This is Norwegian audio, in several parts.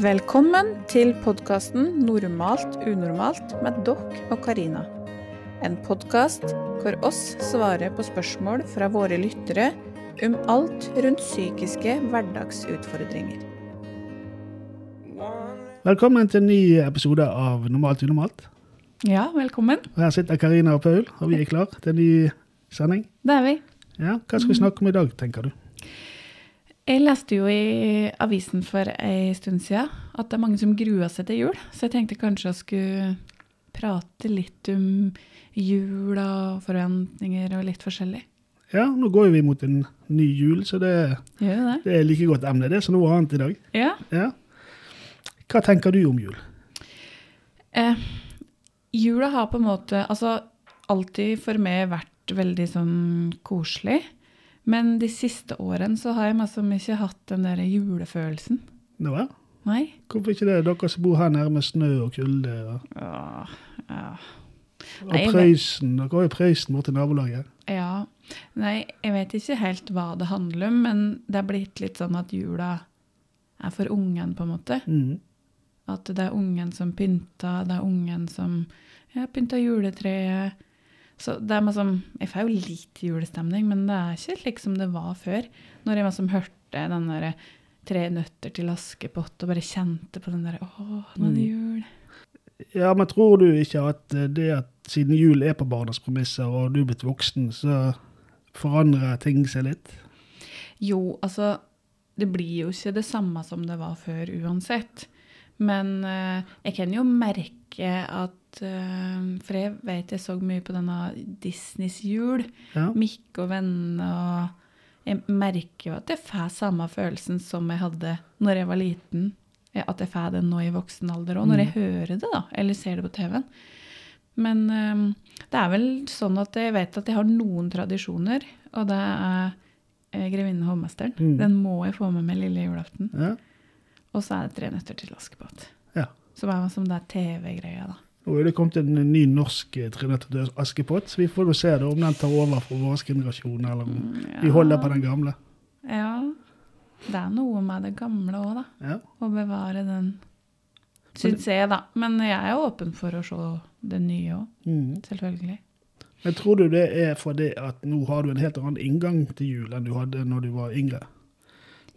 Velkommen til podkasten 'Normalt unormalt' med dere og Karina. En podkast hvor oss svarer på spørsmål fra våre lyttere om alt rundt psykiske hverdagsutfordringer. Velkommen til en ny episode av Normalt unormalt. Ja, velkommen. Her sitter Karina og Paul, og vi er klar til en ny sending. Det er vi. Ja, Hva skal vi snakke om i dag, tenker du? Jeg leste jo i avisen for ei stund siden at det er mange som gruer seg til jul, så jeg tenkte kanskje jeg skulle prate litt om jul og forventninger og litt forskjellig. Ja, nå går vi mot en ny jul, så det, det? det er like godt emne det som noe annet i dag. Ja. Ja. Hva tenker du om jul? Eh, jula har på en måte altså alltid for meg vært veldig sånn koselig. Men de siste årene så har jeg liksom ikke hatt den der julefølelsen. Nå, ja. Nei. Hvorfor ikke det? Dere som bor her med snø og kulde. Og, Åh, ja. og Nei, Prøysen. Dere har jo Prøysen borti nabolaget. ja. Nei, jeg vet ikke helt hva det handler om, men det er blitt litt sånn at jula er for ungen, på en måte. Mm. At det er ungen som pynter, det er ungen som ja, pynter juletreet. Så det er liksom, Jeg får jo litt julestemning, men det er ikke slik som det var før. Når jeg liksom hørte den der Tre nøtter til Askepott og bare kjente på den der Å, nå er det jul. Ja, men tror du ikke at eh, det at siden jul er på barnas premisser, og du er blitt voksen, så forandrer ting seg litt? Jo, altså Det blir jo ikke det samme som det var før uansett. Men eh, jeg kan jo merke at eh, For jeg vet jeg så mye på denne Disneys jul. Ja. Mikke og vennene og Jeg merker jo at jeg får samme følelsen som jeg hadde når jeg var liten. At jeg får den nå i voksen alder òg, når jeg hører det, da. Eller ser det på TV-en. Men eh, det er vel sånn at jeg vet at jeg har noen tradisjoner, og det er 'Grevinne og hovmesteren. Mm. Den må jeg få med meg lille julaften. ja. Og så er det Tre nøtter til Askepott. Ja. Som er som det TV-greia, da. Nå er det kommet en ny norsk 'Tre nøtter til Askepott, så vi får jo se da, om den tar over for vår generasjon, eller om vi holder på den gamle. Ja. Det er noe med det gamle òg, da. Ja. Å bevare den, syns jeg, da. Men jeg er åpen for å se det nye òg, Mm. selvfølgelig. Men tror du det er fordi at nå har du en helt annen inngang til jul enn du hadde når du var yngre?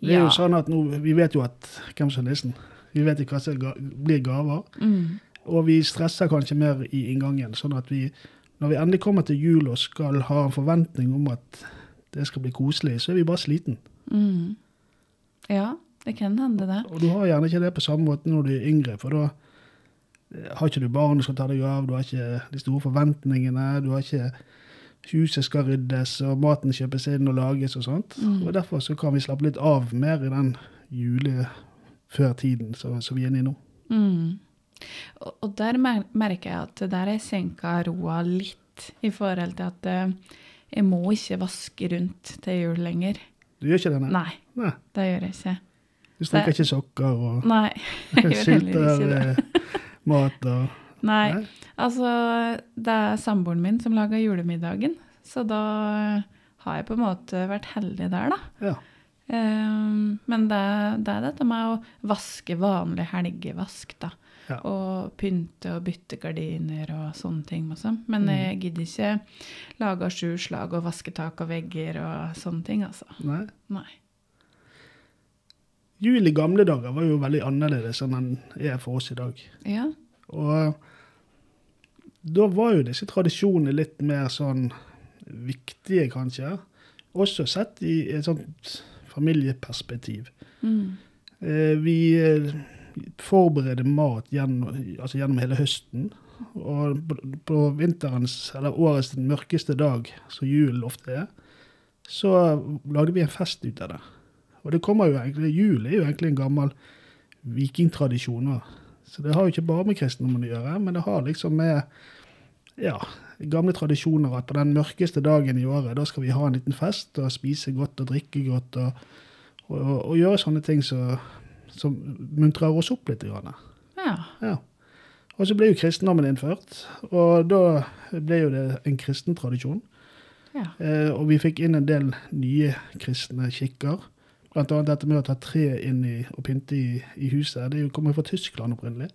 Det er Ja. jo sånn at nå, Vi vet jo at hvem som er nissen. Vi vet ikke hva som ga- blir gaver. Mm. Og vi stresser kanskje mer i inngangen. sånn at vi, når vi endelig kommer til jul og skal ha en forventning om at det skal bli koselig, så er vi bare sliten. Mm. Ja, det kan hende, det. Og du har gjerne ikke det på samme måte når du er yngre, for da eh, har ikke du barn du skal ta deg av, du har ikke de store forventningene, du har ikke huset skal ryddes, og maten kjøpes inn og lages og sånt. Mm. Og derfor så kan vi slappe litt av mer i den julefør-tiden som som vi er inne i nå. Mm. Og, og der mer merker jeg at der jeg senka roa litt i forhold til at eh, jeg må ikke vaske rundt til jul lenger. Du gjør ikke det, nei? Nei, nei. det gjør jeg ikke. Du strikker ikke sokker og Nei, jeg gjør heller ikke det. eh, mat og Nei, Nei? altså det er samboeren min som lager julemiddagen, så da har jeg på en måte vært heldig der, da. Ja. Um, men det, det er dette med å vaske vanlig helgevask, da. Ja. Og pynte og bytte gardiner og sånne ting. Også. Men Mm. jeg gidder ikke lage sju slag og vaske tak og vegger og sånne ting, altså. Nei. Nei. Jul i gamle dager var jo veldig annerledes enn den er for oss i dag. Ja. Og da var jo disse tradisjonene litt mer sånn viktige, kanskje. Også sett i et sånt familieperspektiv. Mm. Eh, Vi eh, forbereder mat gjennom, altså gjennom hele høsten. Og på- på vinterens, eller årets mørkeste dag, som julen ofte er, så lagde vi en fest ut av det. Og det kommer jo egentlig, jul er jo egentlig en gammel vikingtradisjon. Så det har jo ikke bare med kristendommen å gjøre, men det har liksom med ja, gamle tradisjoner at på den mørkeste dagen i året, da skal vi ha en liten fest og spise godt og drikke godt og, og, og, og gjøre sånne ting som så, muntrer oss opp litt. Grann. ja. Ja. Og så ble jo kristendommen innført, og da ble jo det en kristen tradisjon. ja. Eh, og vi fikk inn en del nye kristne kikker. Blant annet dette med å ta tre inn i, og pynte i, i huset. Det er kommer jo fra Tyskland opprinnelig.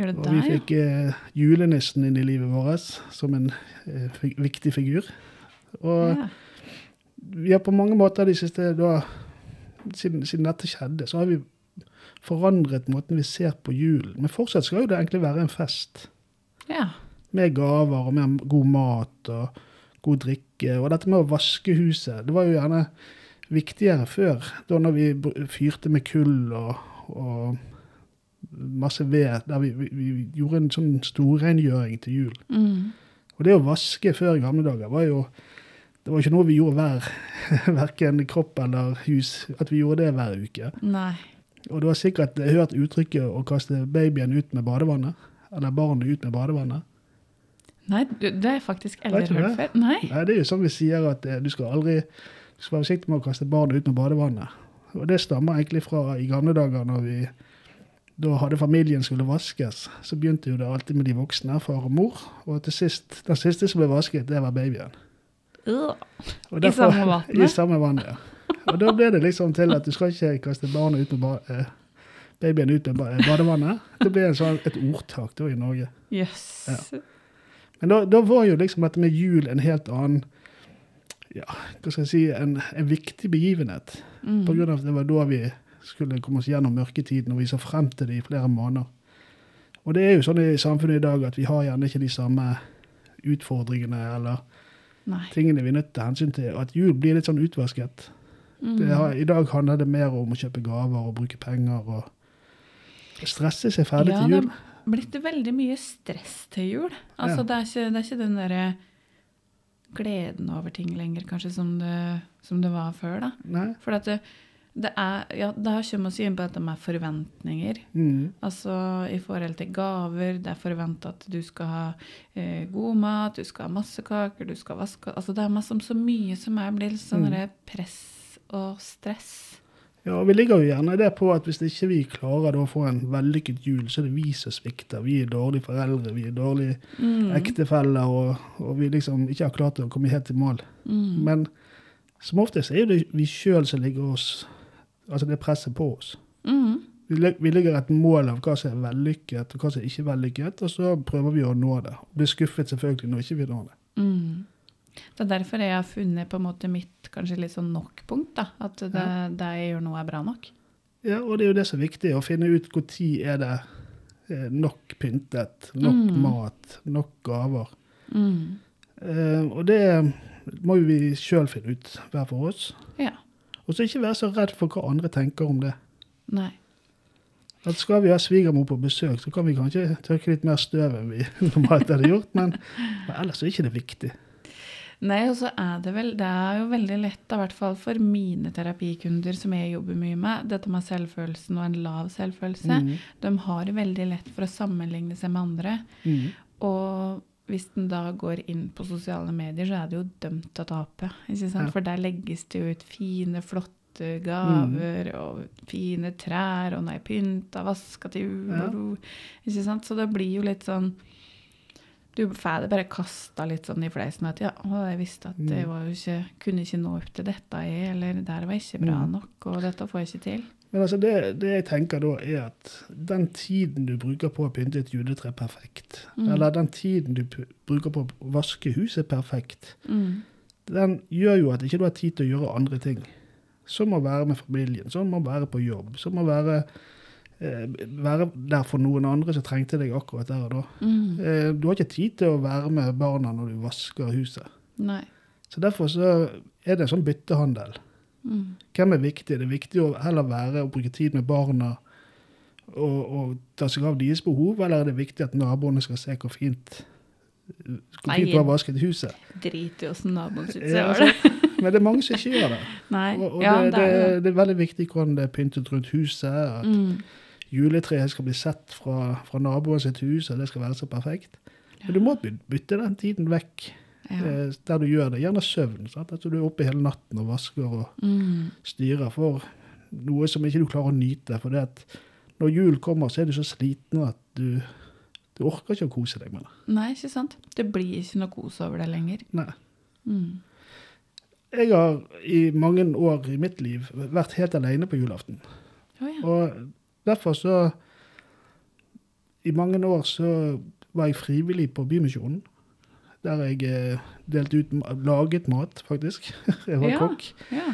Gjør det Og der, vi ja? fikk eh, julenissen inn i livet vårt som en eh, viktig figur. Og ja. vi har på mange måter de siste da, siden, siden dette skjedde, så har vi forandret måten vi ser på julen. Men fortsatt skal jo det egentlig være en fest. ja. Med gaver og med god mat og god drikke. Og dette med å vaske huset, det var jo gjerne viktigere før. Da når vi fyrte med kull og, og masse ved. Der vi, vi, vi gjorde en sånn storrengjøring til jul. Mm. Og det å vaske før i gamle dager var jo det var ikke noe vi gjorde hver, verken kropp eller hus, at vi gjorde det hver uke. Nei. Og du har sikkert hørt uttrykket å kaste babyen ut med badevannet. Eller barnet ut med badevannet. Nei, det har jeg faktisk aldri hørt det? før. Nei. Nei, det er jo sånn vi sier at eh, du skal aldri du skal være forsiktig med å kaste barnet ut med badevannet. Og det stammer egentlig fra i gamle dager når vi da hadde familien skulle vaskes. Så begynte jo det alltid med de voksne, far og mor. Og til sist, den siste som ble vasket, det var babyen. Uh, derfor, I samme vannet? I samme vann, ja. Og da ble det liksom til at du skal ikke kaste barnet ut med ba, eh, babyen ut med ba, eh, badevannet. Det ble en sånn, et ordtak da i Norge. Yes. Ja. Men da, da var jo liksom dette med jul en helt annen ja, hva skal jeg si, en, en viktig begivenhet. Mm. På grunn av at det var da vi skulle komme oss gjennom mørketiden, og vi så frem til det i flere måneder. Og det er jo sånn i samfunnet i dag at vi har gjerne ikke de samme utfordringene eller Nei. tingene vi er nødt til å hensyn til. Og at jul blir litt sånn utvasket. Mm. Det har, I dag handler det mer om å kjøpe gaver og bruke penger og stresse seg ferdig ja, til det jul. har blitt veldig mye stress til jul. Altså, Ja. det, er ikke, det er ikke den derre gleden over ting lenger, kanskje, som det, som det var før. da. Nei? For at det, det er Ja, det kommer vi inn på dette med forventninger. Mm. Altså i forhold til gaver. Det er forventa at du skal ha eh, god mat, du skal ha masse kaker, du skal vaske Altså det er masse, så mye som er blir litt sånn Mm. press og stress. Ja, og Vi ligger jo gjerne i det på at hvis ikke vi klarer å få en vellykket jul, så er det vi som svikter. Vi er dårlige foreldre, vi er dårlige Mm. ektefeller, og, og vi liksom ikke har klart å komme helt i mål. Mm. Men som oftest er det vi sjøl som ligger oss Altså det presset på oss. Mm. Vi, legger et mål av hva som er vellykket, og hva som er ikke vellykket, og så prøver vi å nå det. Og blir skuffet selvfølgelig når ikke vi når det. Mm. Det er derfor jeg har funnet på en måte mitt kanskje litt sånn nok-punkt. da, At det, Ja. det jeg gjør nå, er bra nok. Ja, og det er jo det som er viktig, å finne ut når er det eh, nok pyntet, nok Mm. mat, nok gaver. Mm. Eh, og det må jo vi sjøl finne ut, hver for oss. Ja. Og så ikke være så redd for hva andre tenker om det. Nei. At Skal vi ha svigermor på besøk, så kan vi kanskje tørke litt mer støv enn vi normalt hadde gjort, men, men ellers er ikke det viktig. Nei, og så er det vel Det er jo veldig lett, i hvert fall for mine terapikunder som jeg jobber mye med, dette med selvfølelsen og en lav selvfølelse. Mm. De har det veldig lett for å sammenligne seg med andre. Mm. Og hvis den da går inn på sosiale medier, så er det jo dømt til å tape. Ja. For der legges det jo ut fine, flotte gaver og fine trær, og den er pynta, vaska til jul Ja. Så det blir jo litt sånn Du får det bare kasta litt sånn i fleisen at ja, å, jeg visste at jeg Mm. var jo ikke, kunne ikke nå opp til dette, jeg, eller der var jeg ikke bra Mm. nok, og dette får jeg ikke til. Men altså det, det jeg tenker da, er at den tiden du bruker på å pynte et juletre perfekt, Mm. eller den tiden du bruker på å vaske huset perfekt, Mm. den gjør jo at ikke du har tid til å gjøre andre ting. Som å være med familien, som å være på jobb, som å være, eh, være der for noen andre som trengte deg akkurat der og da. Mm. Eh, du har ikke tid til å være med barna når du vasker huset. Nei. Så derfor så er det en sånn byttehandel. Mm. Hvem er viktig? Det er viktig å heller være og bruke tid med barna og, og ta seg av deres behov, eller er det viktig at naboene skal se hvor fint hvor fint du har vasket huset? Drit i åssen naboen syns jeg var det. Men det er mange som ikke gjør det. Og, og ja, det, det er det er veldig viktig hvordan det er pyntet rundt huset. At Mm. juletreet skal bli sett fra, fra naboen sitt hus, og det skal være så perfekt. Men du må bytte den tiden vekk Ja. eh, der du gjør det. Gjerne søvn. Sant? At du er oppe hele natten og vasker og Mm. styrer for noe som ikke du klarer å nyte. For det at når jul kommer, så er du så sliten at du, du orker ikke å kose deg med det. Nei, ikke sant? Det blir ikke noe kos over det lenger. Nei. Mm. Jeg har i mange år i mitt liv vært helt alene på julaften. Oh, ja. Og derfor så I mange år så var jeg frivillig på Bymisjonen. Der jeg eh, delte ut Laget mat, faktisk. Jeg var Ja. kokk. ja.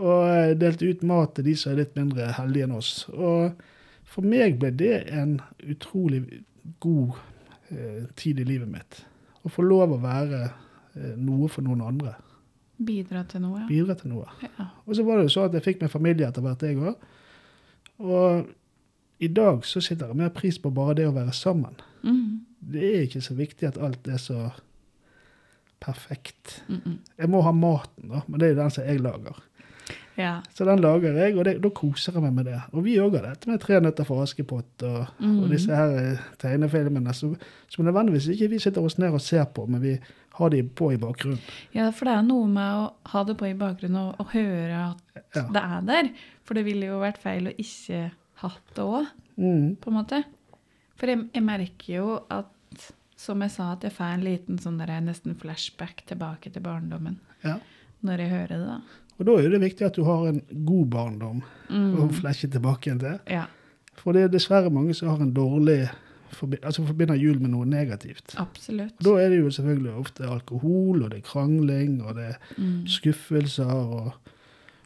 Og eh, delte ut mat til de som er litt mindre heldige enn oss. Og for meg ble det en utrolig god eh, tid i livet mitt. Å få lov å være eh, noe for noen andre. Bidra til noe, ja. Bidra til noe. ja. Og så var det jo så at jeg fikk meg familie etter hvert, jeg òg. Og i dag så sitter jeg mer pris på bare det å være sammen. Mm. Det er ikke så viktig at alt er så perfekt. Mhm. Jeg må ha maten, da, men det er jo den som jeg lager. Ja. Så den lager jeg, og det, da koser jeg meg med det. Og vi òg har dette med Tre nøtter for Askepott og, og Mhm. disse her eh, tegnefilmene som, som nødvendigvis ikke vi sitter oss ned og ser på, men vi har de på i bakgrunnen. ja, for det er noe med å ha det på i bakgrunnen og, og høre at Ja. det er der. For det ville jo vært feil å ikke hatt det òg, Mm. på en måte. For jeg, jeg merker jo at, som jeg sa, at jeg får en liten sånn der nesten flashback tilbake til barndommen Ja. når jeg hører det, da. Og da er det viktig at du har en god barndom Mm. å flashe tilbake igjen til. Ja, For det er dessverre mange som har en dårlig altså forbinder jul med noe negativt. absolutt. Da er det jo selvfølgelig ofte alkohol, og det er krangling, og det er Mm. skuffelser. Og,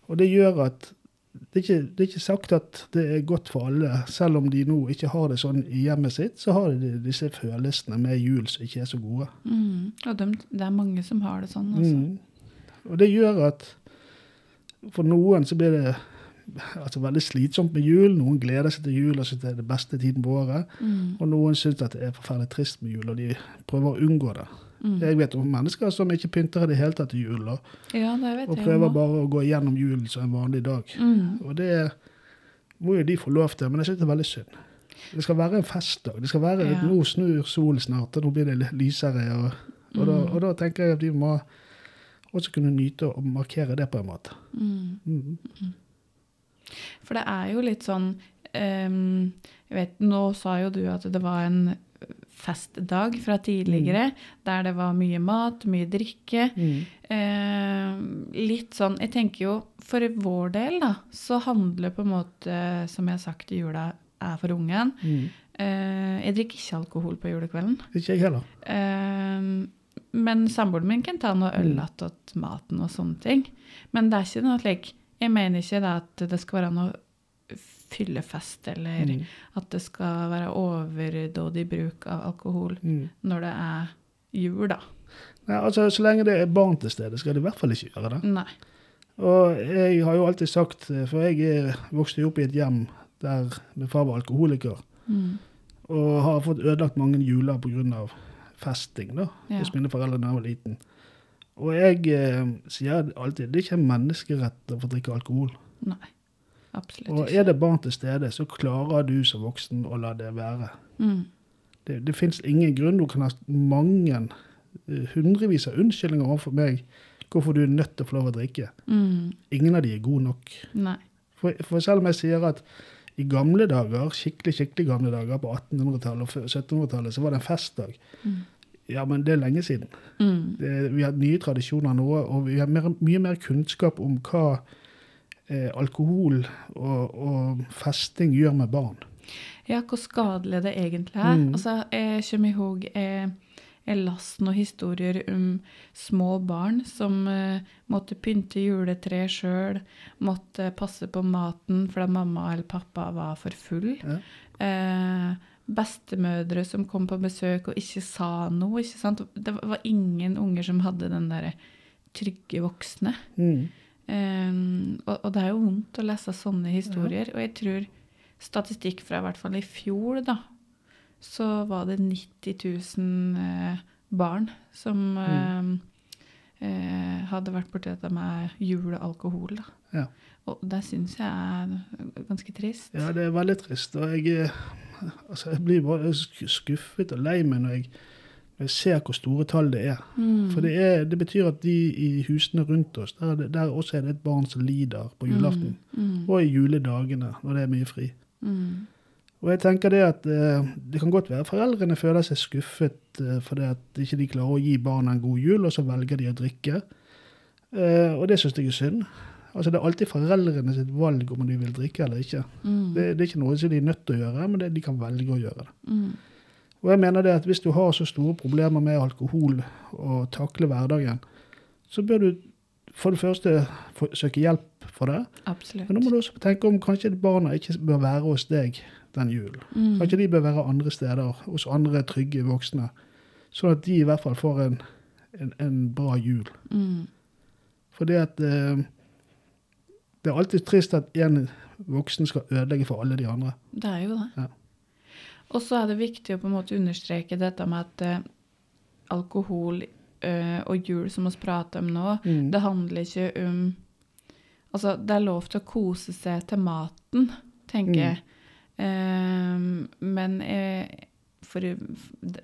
og det gjør at det er, ikke, det er ikke sagt at det er godt for alle. Selv om de nå ikke har det sånn i hjemmet sitt, så har de disse følelsene med jul som ikke er så gode. Mm. Og de, det er mange som har det sånn, altså. Mm. Og det gjør at for noen så blir det altså veldig slitsomt med jul. Noen gleder seg til jul og syns det er det beste tiden på året. Mm. Og noen syns at det er forferdelig trist med jul, og de prøver å unngå det. Mm. Jeg vet om mennesker som ikke pynter i det hele tatt til jul, og, Ja, det vet og prøver bare å gå gjennom julen som en vanlig dag. Mm. Og det må jo de få lov til, men jeg syns det er veldig synd. Det skal være en festdag. Det skal være, Ja. Nå snur solen snart, og nå blir det lysere. Og, og, da, Mm. og da tenker jeg at vi må også kunne nyte og markere det på en måte. Mm. Mm. For det er jo litt sånn um, jeg vet, Nå sa jo du at det var en festdag fra tidligere, der det var mye mat, mye drikke. Mm. Eh, litt sånn Jeg tenker jo for vår del, da, så handler på en måte, som jeg har sagt, jula er for ungen. Mm. Eh, jeg drikker ikke alkohol på julekvelden. Ikke jeg heller. Eh, men samboeren min kan ta noe øl Mm. maten og sånne ting. Men det er ikke noe slik Jeg mener ikke at det skal være noe fyllefest, eller Mm. at det skal være overdådig bruk av alkohol Mm. når det er jul, da. Nei, altså, så lenge det er barn til stede, skal det i hvert fall ikke gjøre det. Nei. Og jeg har jo alltid sagt, eh, for jeg vokste jo opp i et hjem der min far var alkoholiker, Mm. og har fått ødelagt mange juler pga. festing da, Ja. hos mine foreldre da jeg var liten. Og jeg eh, sier alltid det er ikke en menneskerett å få drikke alkohol. Nei. Absolutt Og er det barn til stede, så klarer du som voksen å la det være. Mm. Det, det fins ingen grunn. Du kan ha mange, eh, hundrevis av unnskyldninger overfor meg hvorfor du er nødt til å få lov å drikke. Mm. Ingen av de er gode nok. For, for selv om jeg sier at i gamle dager, skikkelig skikkelig gamle dager, på 1800-tallet og 1700-tallet, så var det en festdag. Mm. Ja, men det er lenge siden. Mm. Det, vi har nye tradisjoner nå, og vi har mer, mye mer kunnskap om hva eh, alkohol og, og festing gjør med barn. Ja, hvor skadelig det egentlig er. Mm. Altså, jeg kommer ihåg jeg, jeg leste noen historier om små barn som eh, måtte pynte juletre sjøl, måtte passe på maten fordi mamma eller pappa var for full. Ja. Eh, bestemødre som kom på besøk og ikke sa noe. ikke sant? Det var ingen unger som hadde den derre trygge voksne. Mm. Um, og, og det er jo vondt å lese sånne historier. Og jeg tror statistikk fra i hvert fall i fjor, da, så var det 90 000 eh, barn som eh, eh, hadde vært borti dette med jul og alkohol. Da. Ja. Og det syns jeg er ganske trist. ja, det er veldig trist. Og jeg, eh, altså, jeg blir bare skuffet og lei meg når jeg, jeg ser hvor store tall det er. Mm. For det, er, det betyr at de i husene rundt oss, der, er der også er det et barn som lider på julaften. Mm. Mm. Og i juledagene, når det er mye fri. Mm. Og jeg tenker det at eh, det kan godt være foreldrene føler seg skuffet eh, fordi at ikke de klarer å gi barna en god jul, og så velger de å drikke. Eh, og det syns jeg er synd. Altså Det er alltid foreldrene sitt valg om de vil drikke eller ikke. Mm. Det, det er ikke noe som de er nødt til å gjøre, men det, de kan velge å gjøre det. Mm. Og jeg mener det at Hvis du har så store problemer med alkohol og takle hverdagen, så bør du for det første søke hjelp for det. Absolutt. Men nå må du også tenke om kanskje barna ikke bør være hos deg den julen. Mm. Kanskje de bør være andre steder, hos andre trygge voksne. Sånn at de i hvert fall får en, en, en bra jul. Mm. Fordi at eh, det er alltid trist at en voksen skal ødelegge for alle de andre. Det er jo det. Ja. Og så er det viktig å på en måte understreke dette med at eh, alkohol eh, og jul, som vi prater om nå, Mm. det handler ikke om Altså, det er lov til å kose seg til maten, tenker Mm. jeg. Eh, men eh, for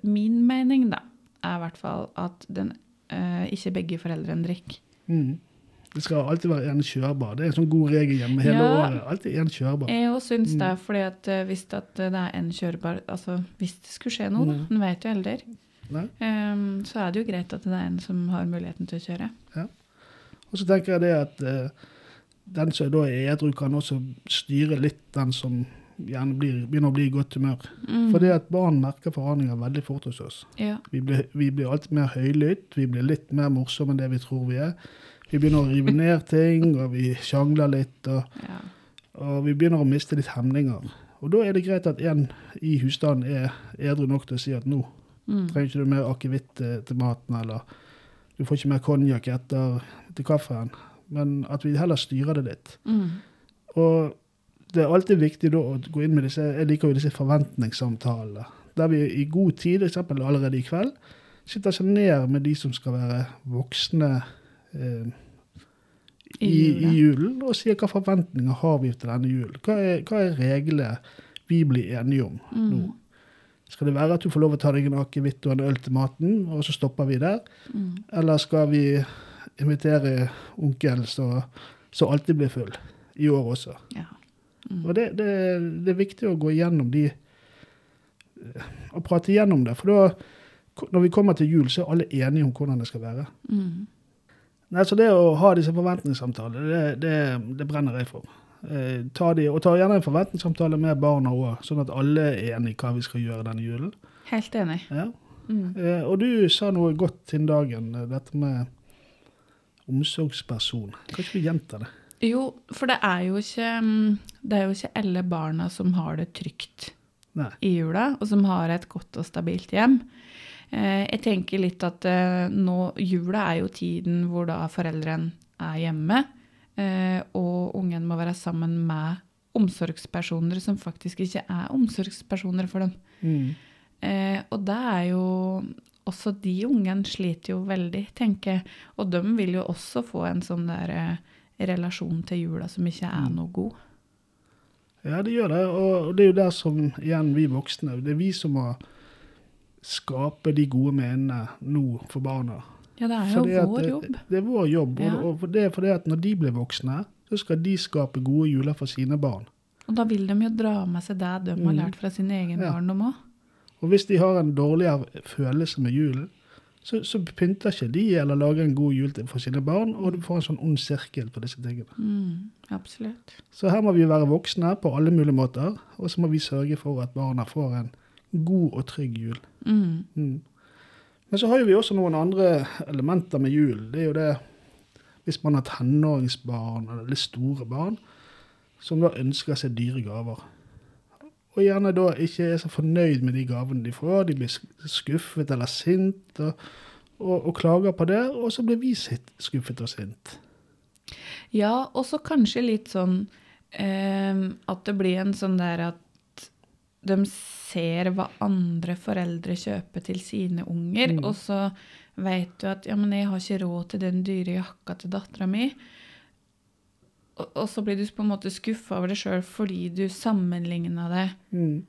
min mening, da, er i hvert fall at den, eh, ikke begge foreldrene drikker. Mm. Det skal alltid være en kjørbar. Det er en sånn god regel hjemme hele Ja. året. Alltid en kjørbar. Jeg òg syns Mm. det, fordi at eh, hvis at det er én kjørbar Altså hvis det skulle skje noe, Mm. en vet jo aldri, Nei? Ehm, så er det jo greit at det er en som har muligheten til å kjøre. Og så tenker jeg det at uh, den som da er edru, kan også styre litt den som gjerne blir, begynner å bli i godt humør. Mm. Fordi at barn merker forandringer veldig fort hos oss. Ja. Vi blir, vi blir alltid mer høylytt, vi blir litt mer morsomme enn det vi tror vi er. Vi begynner å rive ned ting, og vi sjangler litt, og, ja. og vi begynner å miste litt hemninger. Og da er det greit at en i husstanden er edru nok til å si at nå Mm. trenger ikke du mer akevitt til, til maten, eller du får ikke mer konjakk etter til kaffen. Men at vi heller styrer det litt. Mm. Og det er alltid viktig da å gå inn med disse jeg liker jo disse forventningssamtalene. Der vi i god tid, f.eks. allerede i kveld, sitter seg ned med de som skal være voksne eh, I i, julen. og sier hva forventninger har vi til denne julen. Hva er, hva er reglene vi blir enige om nå? Mm. Skal det være at du får lov å ta deg en akevitt og en øl til maten, og så stopper vi der? Mm. Eller skal vi invitere onkel så alltid blir full, i år også? Ja. Mm. Og det, det, det er viktig å gå igjennom de Og prate igjennom det. For da, når vi kommer til jul, så er alle enige om hvordan det skal være. Mm. Nei, Så det å ha disse forventningssamtalene, det, det, det brenner jeg for. Eh, ta de, og ta gjerne en forventningssamtale med barna òg, sånn at alle er enige i hva vi skal gjøre denne julen. Helt enig. Ja. Mm. Eh, og du sa noe godt til dagen, eh, dette med omsorgsperson. Kan ikke du gjenta det? Jo, for det er jo ikke mm, Det er jo ikke alle barna som har det trygt Nei. i jula, og som har et godt og stabilt hjem. Eh, jeg tenker litt at eh, nå Jula er jo tiden hvor da foreldrene er hjemme, eh, og ungen må være sammen med omsorgspersoner som faktisk ikke er omsorgspersoner for dem. Mm. Eh, og det er jo Også de ungene sliter jo veldig, tenker jeg. Og de vil jo også få en sånn der relasjon til jula som ikke er Mm. noe god. Ja, det gjør det. Og det er jo der som igjen vi voksne Det er vi som må skape de gode menene nå for barna. Ja, det er jo Fordi vår at, jobb. Det er vår jobb. Ja. Og, det er fordi at når de blir voksne, så skal de skape gode juler for sine barn. Og da vil de jo dra med seg det de har Mm. lært fra sin egen Ja. barndom òg. Og hvis de har en dårligere følelse med julen, så, så pynter ikke de eller lager en god jul for sine barn, og du får en sånn ond sirkel på disse tingene. Mm, absolutt. Så her må vi være voksne på alle mulige måter, og så må vi sørge for at barna får en god og trygg jul. Mm. Mm. Men så har jo vi også noen andre elementer med jul. Det er jo det hvis man har tenåringsbarn eller litt store barn som da ønsker seg dyre gaver. Og gjerne da ikke er så fornøyd med de gavene de får. De blir skuffet eller sint og, og, og klager på det, og så blir vi sitt skuffet og sint. Ja, og så kanskje litt sånn eh, at det blir en sånn der at de ser hva andre foreldre kjøper til sine unger, Mm. og så vet du at ja, men jeg har ikke råd til den dyre jakka til dattera mi. Og, og så blir du på en måte skuffa over det sjøl fordi du sammenligna det. Mm.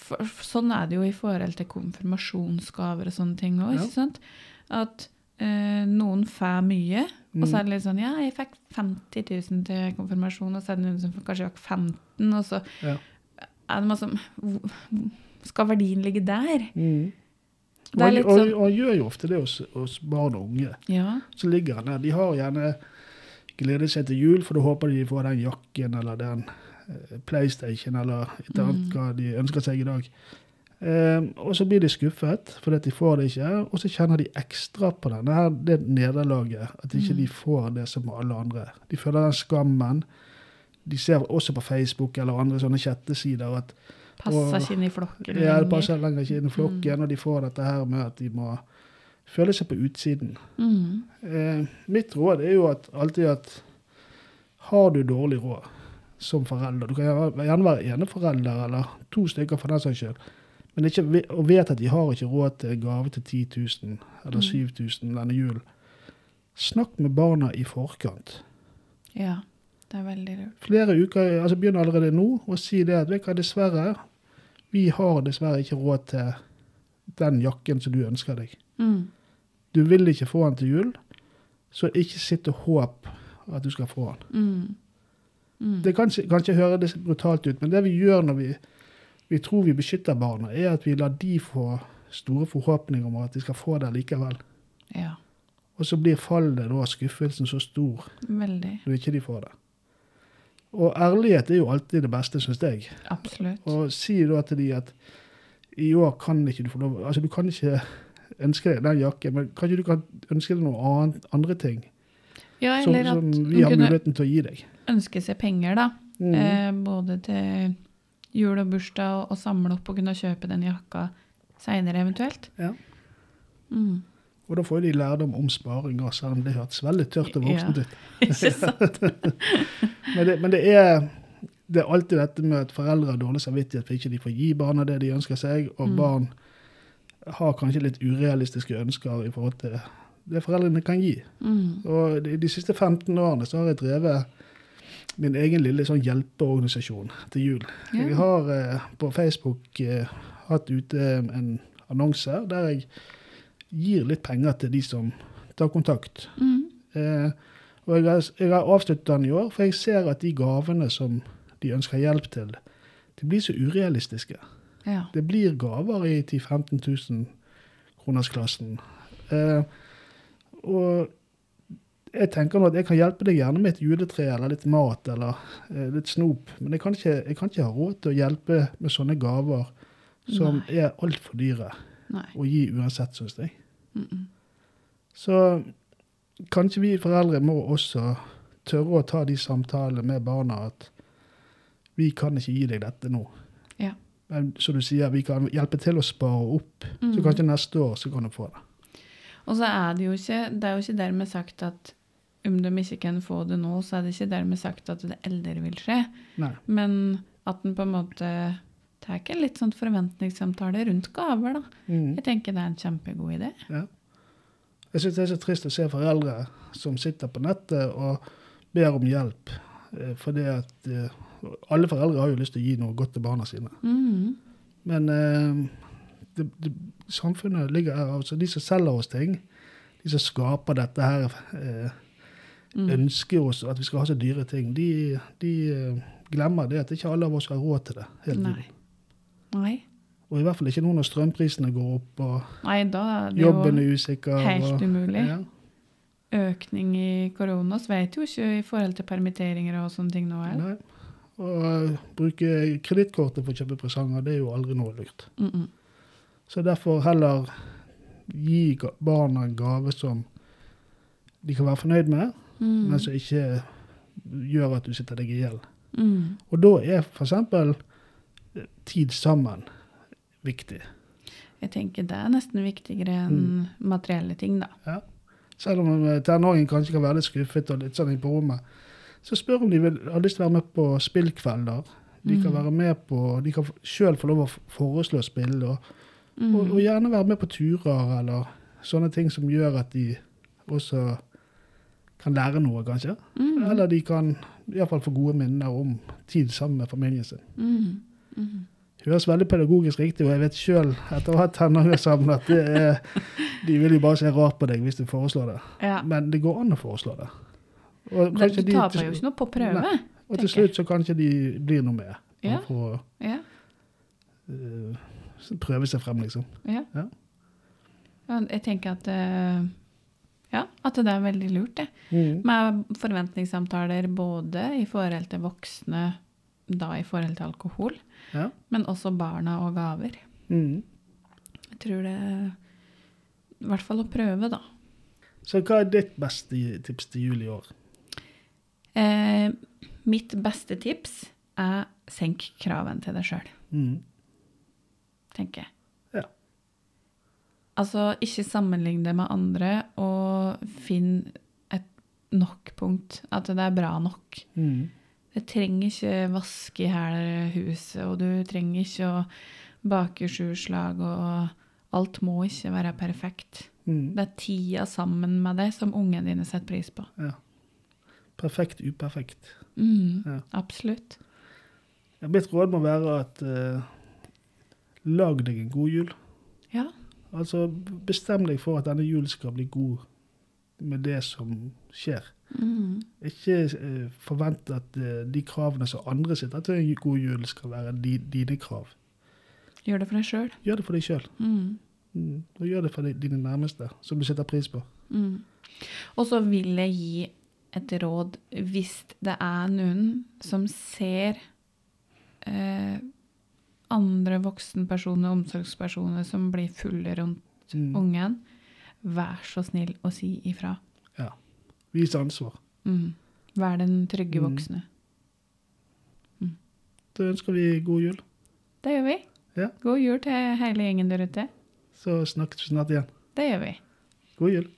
For, for sånn er det jo i forhold til konfirmasjonsgaver og sånne ting òg, Ja. ikke sant? At eh, noen får mye, og så er det litt sånn Ja, jeg fikk 50 000 til konfirmasjon, og så er det noen som kanskje fikk 15 og så Ja. Det masse Skal verdien ligge der? Mm. Og, og, sånn og gjør jo ofte det hos, hos barn og unge. Ja. Så ligger han der. De har gjerne gledet seg til jul, for da håper de får den jakken eller den eh, PlayStation eller et annet Mm. hva de ønsker seg i dag. Um, og så blir de skuffet fordi at de får det ikke, og så kjenner de ekstra på denne, det nederlaget, at ikke Mm. de får det som alle andre. De føler den skammen. De ser også på Facebook eller andre sånne chattesider at Passer Og- ikke inn i flokken ja, det passer lenger ikke inn i flokken, Mm. og de får dette her med at de må føle seg på utsiden. Mm. Eh, mitt råd er jo at, alltid at har du dårlig råd som forelder Du kan gjerne være eneforelder eller to stykker for den saks skyld. Men ikke, og vet at de har ikke råd til en gave til 10 000 eller Mm. 7000 denne julen. Snakk med barna i forkant. Ja, det er veldig lurt. Flere uker, altså Begynn allerede nå å si det at vet du dessverre, vi har dessverre ikke råd til den jakken som du ønsker deg. Mm. Du vil ikke få den til jul, så ikke sitt og håp at du skal få den. Mm. Mm. Det kan, ikke- høres høre brutalt ut, men det vi gjør når vi, vi tror vi beskytter barna, er at vi lar de få store forhåpninger om at de skal få det likevel. Ja, Og så blir fallet da, skuffelsen, så stor veldig. når ikke de får det. Og ærlighet er jo alltid det beste, syns jeg. Absolutt. Og si da til de at i år kan ikke du få lov Altså, du kan ikke ønske deg den jakken, men kanskje du kan ønske deg noe annet, andre ting Ja, som, eller at som vi de har muligheten til å gi deg. ønske seg penger, da. Mm. Eh, både til jul og bursdag, og, og samle opp og kunne kjøpe den jakka seinere eventuelt. Ja. Mm. Og da får de lærdom om sparing òg, selv om det hørtes veldig tørt og voksent ut. Ikke sant? Men, det, men det, er, det er alltid dette med at foreldre har dårlig samvittighet for ikke de får gi barna det de ønsker seg, og Mm. barn har kanskje litt urealistiske ønsker i forhold til det foreldrene kan gi. Mm. Og de, de siste 15 årene så har jeg drevet min egen lille sånn hjelpeorganisasjon til jul. Ja. Jeg har eh, på Facebook eh, hatt ute en annonse der jeg gir litt penger til de som tar kontakt. Mm. Eh, og jeg har, jeg har avsluttet den i år, for jeg ser at de gavene som de ønsker hjelp til, de blir så urealistiske. Ja. Det blir gaver i 10 000-15 000 kronersklassen. Eh, og jeg tenker nå at jeg kan hjelpe deg gjerne med et juletre eller litt mat eller eh, litt snop, men jeg kan, ikke, jeg kan ikke ha råd til å hjelpe med sånne gaver som Nei. er altfor dyre Nei. å gi uansett, syns jeg. Mm -mm. Så kanskje vi foreldre må også tørre å ta de samtalene med barna at vi kan ikke gi deg dette nå. Ja. Men som du sier, vi kan hjelpe til å spare opp, så Mm. kanskje neste år så kan du få det. Og så er det jo ikke, det er jo ikke dermed sagt at om de ikke kan få det nå, så er det ikke dermed sagt at det eldre vil skje. Nei. Men at en på en måte tar en litt sånn forventningssamtale rundt gaver, da. Mm. Jeg tenker det er en kjempegod idé. Ja. Jeg syns det er så trist å se foreldre som sitter på nettet og ber om hjelp. For Fordi at eh, alle foreldre har jo lyst til å gi noe godt til barna sine. Mm. Men eh, det, det, samfunnet ligger her. altså De som selger oss ting, de som skaper dette her eh, Mm. ønsker oss at vi skal ha så dyre ting, de, de eh, glemmer det at ikke alle av oss har råd til det. hele tiden. Nei. Nei. Og i hvert fall ikke nå når strømprisene går opp og Nei, da er det jobben jo er usikker. helt og, umulig. Ja, økning i korona, så vet jo ikke i forhold til permitteringer og sånne ting nå. Eller? nei. Og eh, bruke kredittkortet for å kjøpe presanger, det er jo aldri noe lurt. Mm -mm. Så derfor heller gi barna en gave som de kan være fornøyd med, Mm. men som ikke gjør at du sitter deg i gjeld. Mm. Og da er f.eks. tid sammen viktig. Jeg tenker det er nesten viktigere enn Mm. materielle ting, da. Ja. Selv om eh, tenåringen kanskje kan være litt skuffet og litt sånn på rommet, så spør om de vil, har lyst til å være med på spillkvelder. De kan Mm. være med på, de kan sjøl få lov å foreslå spill, og, Mm. og, og gjerne være med på turer eller sånne ting som gjør at de også kan lære noe, kanskje. Mm. Eller de kan iallfall få gode minner om tid sammen med familien sin. Mm. Mm. Høres veldig pedagogisk riktig, og jeg vet sjøl etter å ha hatt tenåringer sammen at det er, de vil jo bare se rart på deg hvis du foreslår det. Ja. Men det går an å foreslå det. Og, Det, du de taper til jo ikke noe på prøve. Nei. og til slutt så kanskje de blir noe med. Ja. For å Ja. uh, prøve seg frem, liksom. Ja. ja. Jeg tenker at uh, ja, at det er veldig lurt, det. Mm. Med forventningssamtaler både i forhold til voksne, da i forhold til alkohol, Ja. men også barna og gaver. Mm. Jeg tror det I hvert fall å prøve, da. Så hva er ditt beste tips til jul i år? Eh, mitt beste tips er senk kraven til deg sjøl, Mm. tenker jeg. Ja. Altså, ikke sammenlign det med andre, og finn et nok-punkt. At det er bra nok. Mm. Det trenger ikke vaske i hæl huset, og du trenger ikke å bake sju slag, og alt må ikke være perfekt. Mm. Det er tida sammen med deg som ungene dine setter pris på. Ja. Perfekt uperfekt. Mm, Ja. Absolutt. Mitt råd må være at eh, lag deg en god jul. Ja. Altså bestem deg for at denne julen skal bli god med det som skjer. Mm. Ikke eh, forvent at eh, de kravene som andre sitter til en god jul, skal være di, dine krav. Gjør det for deg sjøl. Gjør det for deg sjøl. Mm. Mm. Og gjør det for dine nærmeste, som du setter pris på. Mm. Og så vil jeg gi et råd hvis det er noen som ser eh, andre voksenpersoner, omsorgspersoner, som blir fulle rundt Mm. ungen. Vær så snill å si ifra. Vis ansvar. Mm. Vær den trygge Mm. voksne. Da ønsker vi god jul. Det gjør vi. Ja. God jul til hele gjengen der ute. Så snakkes vi snart igjen. Det gjør vi. God jul.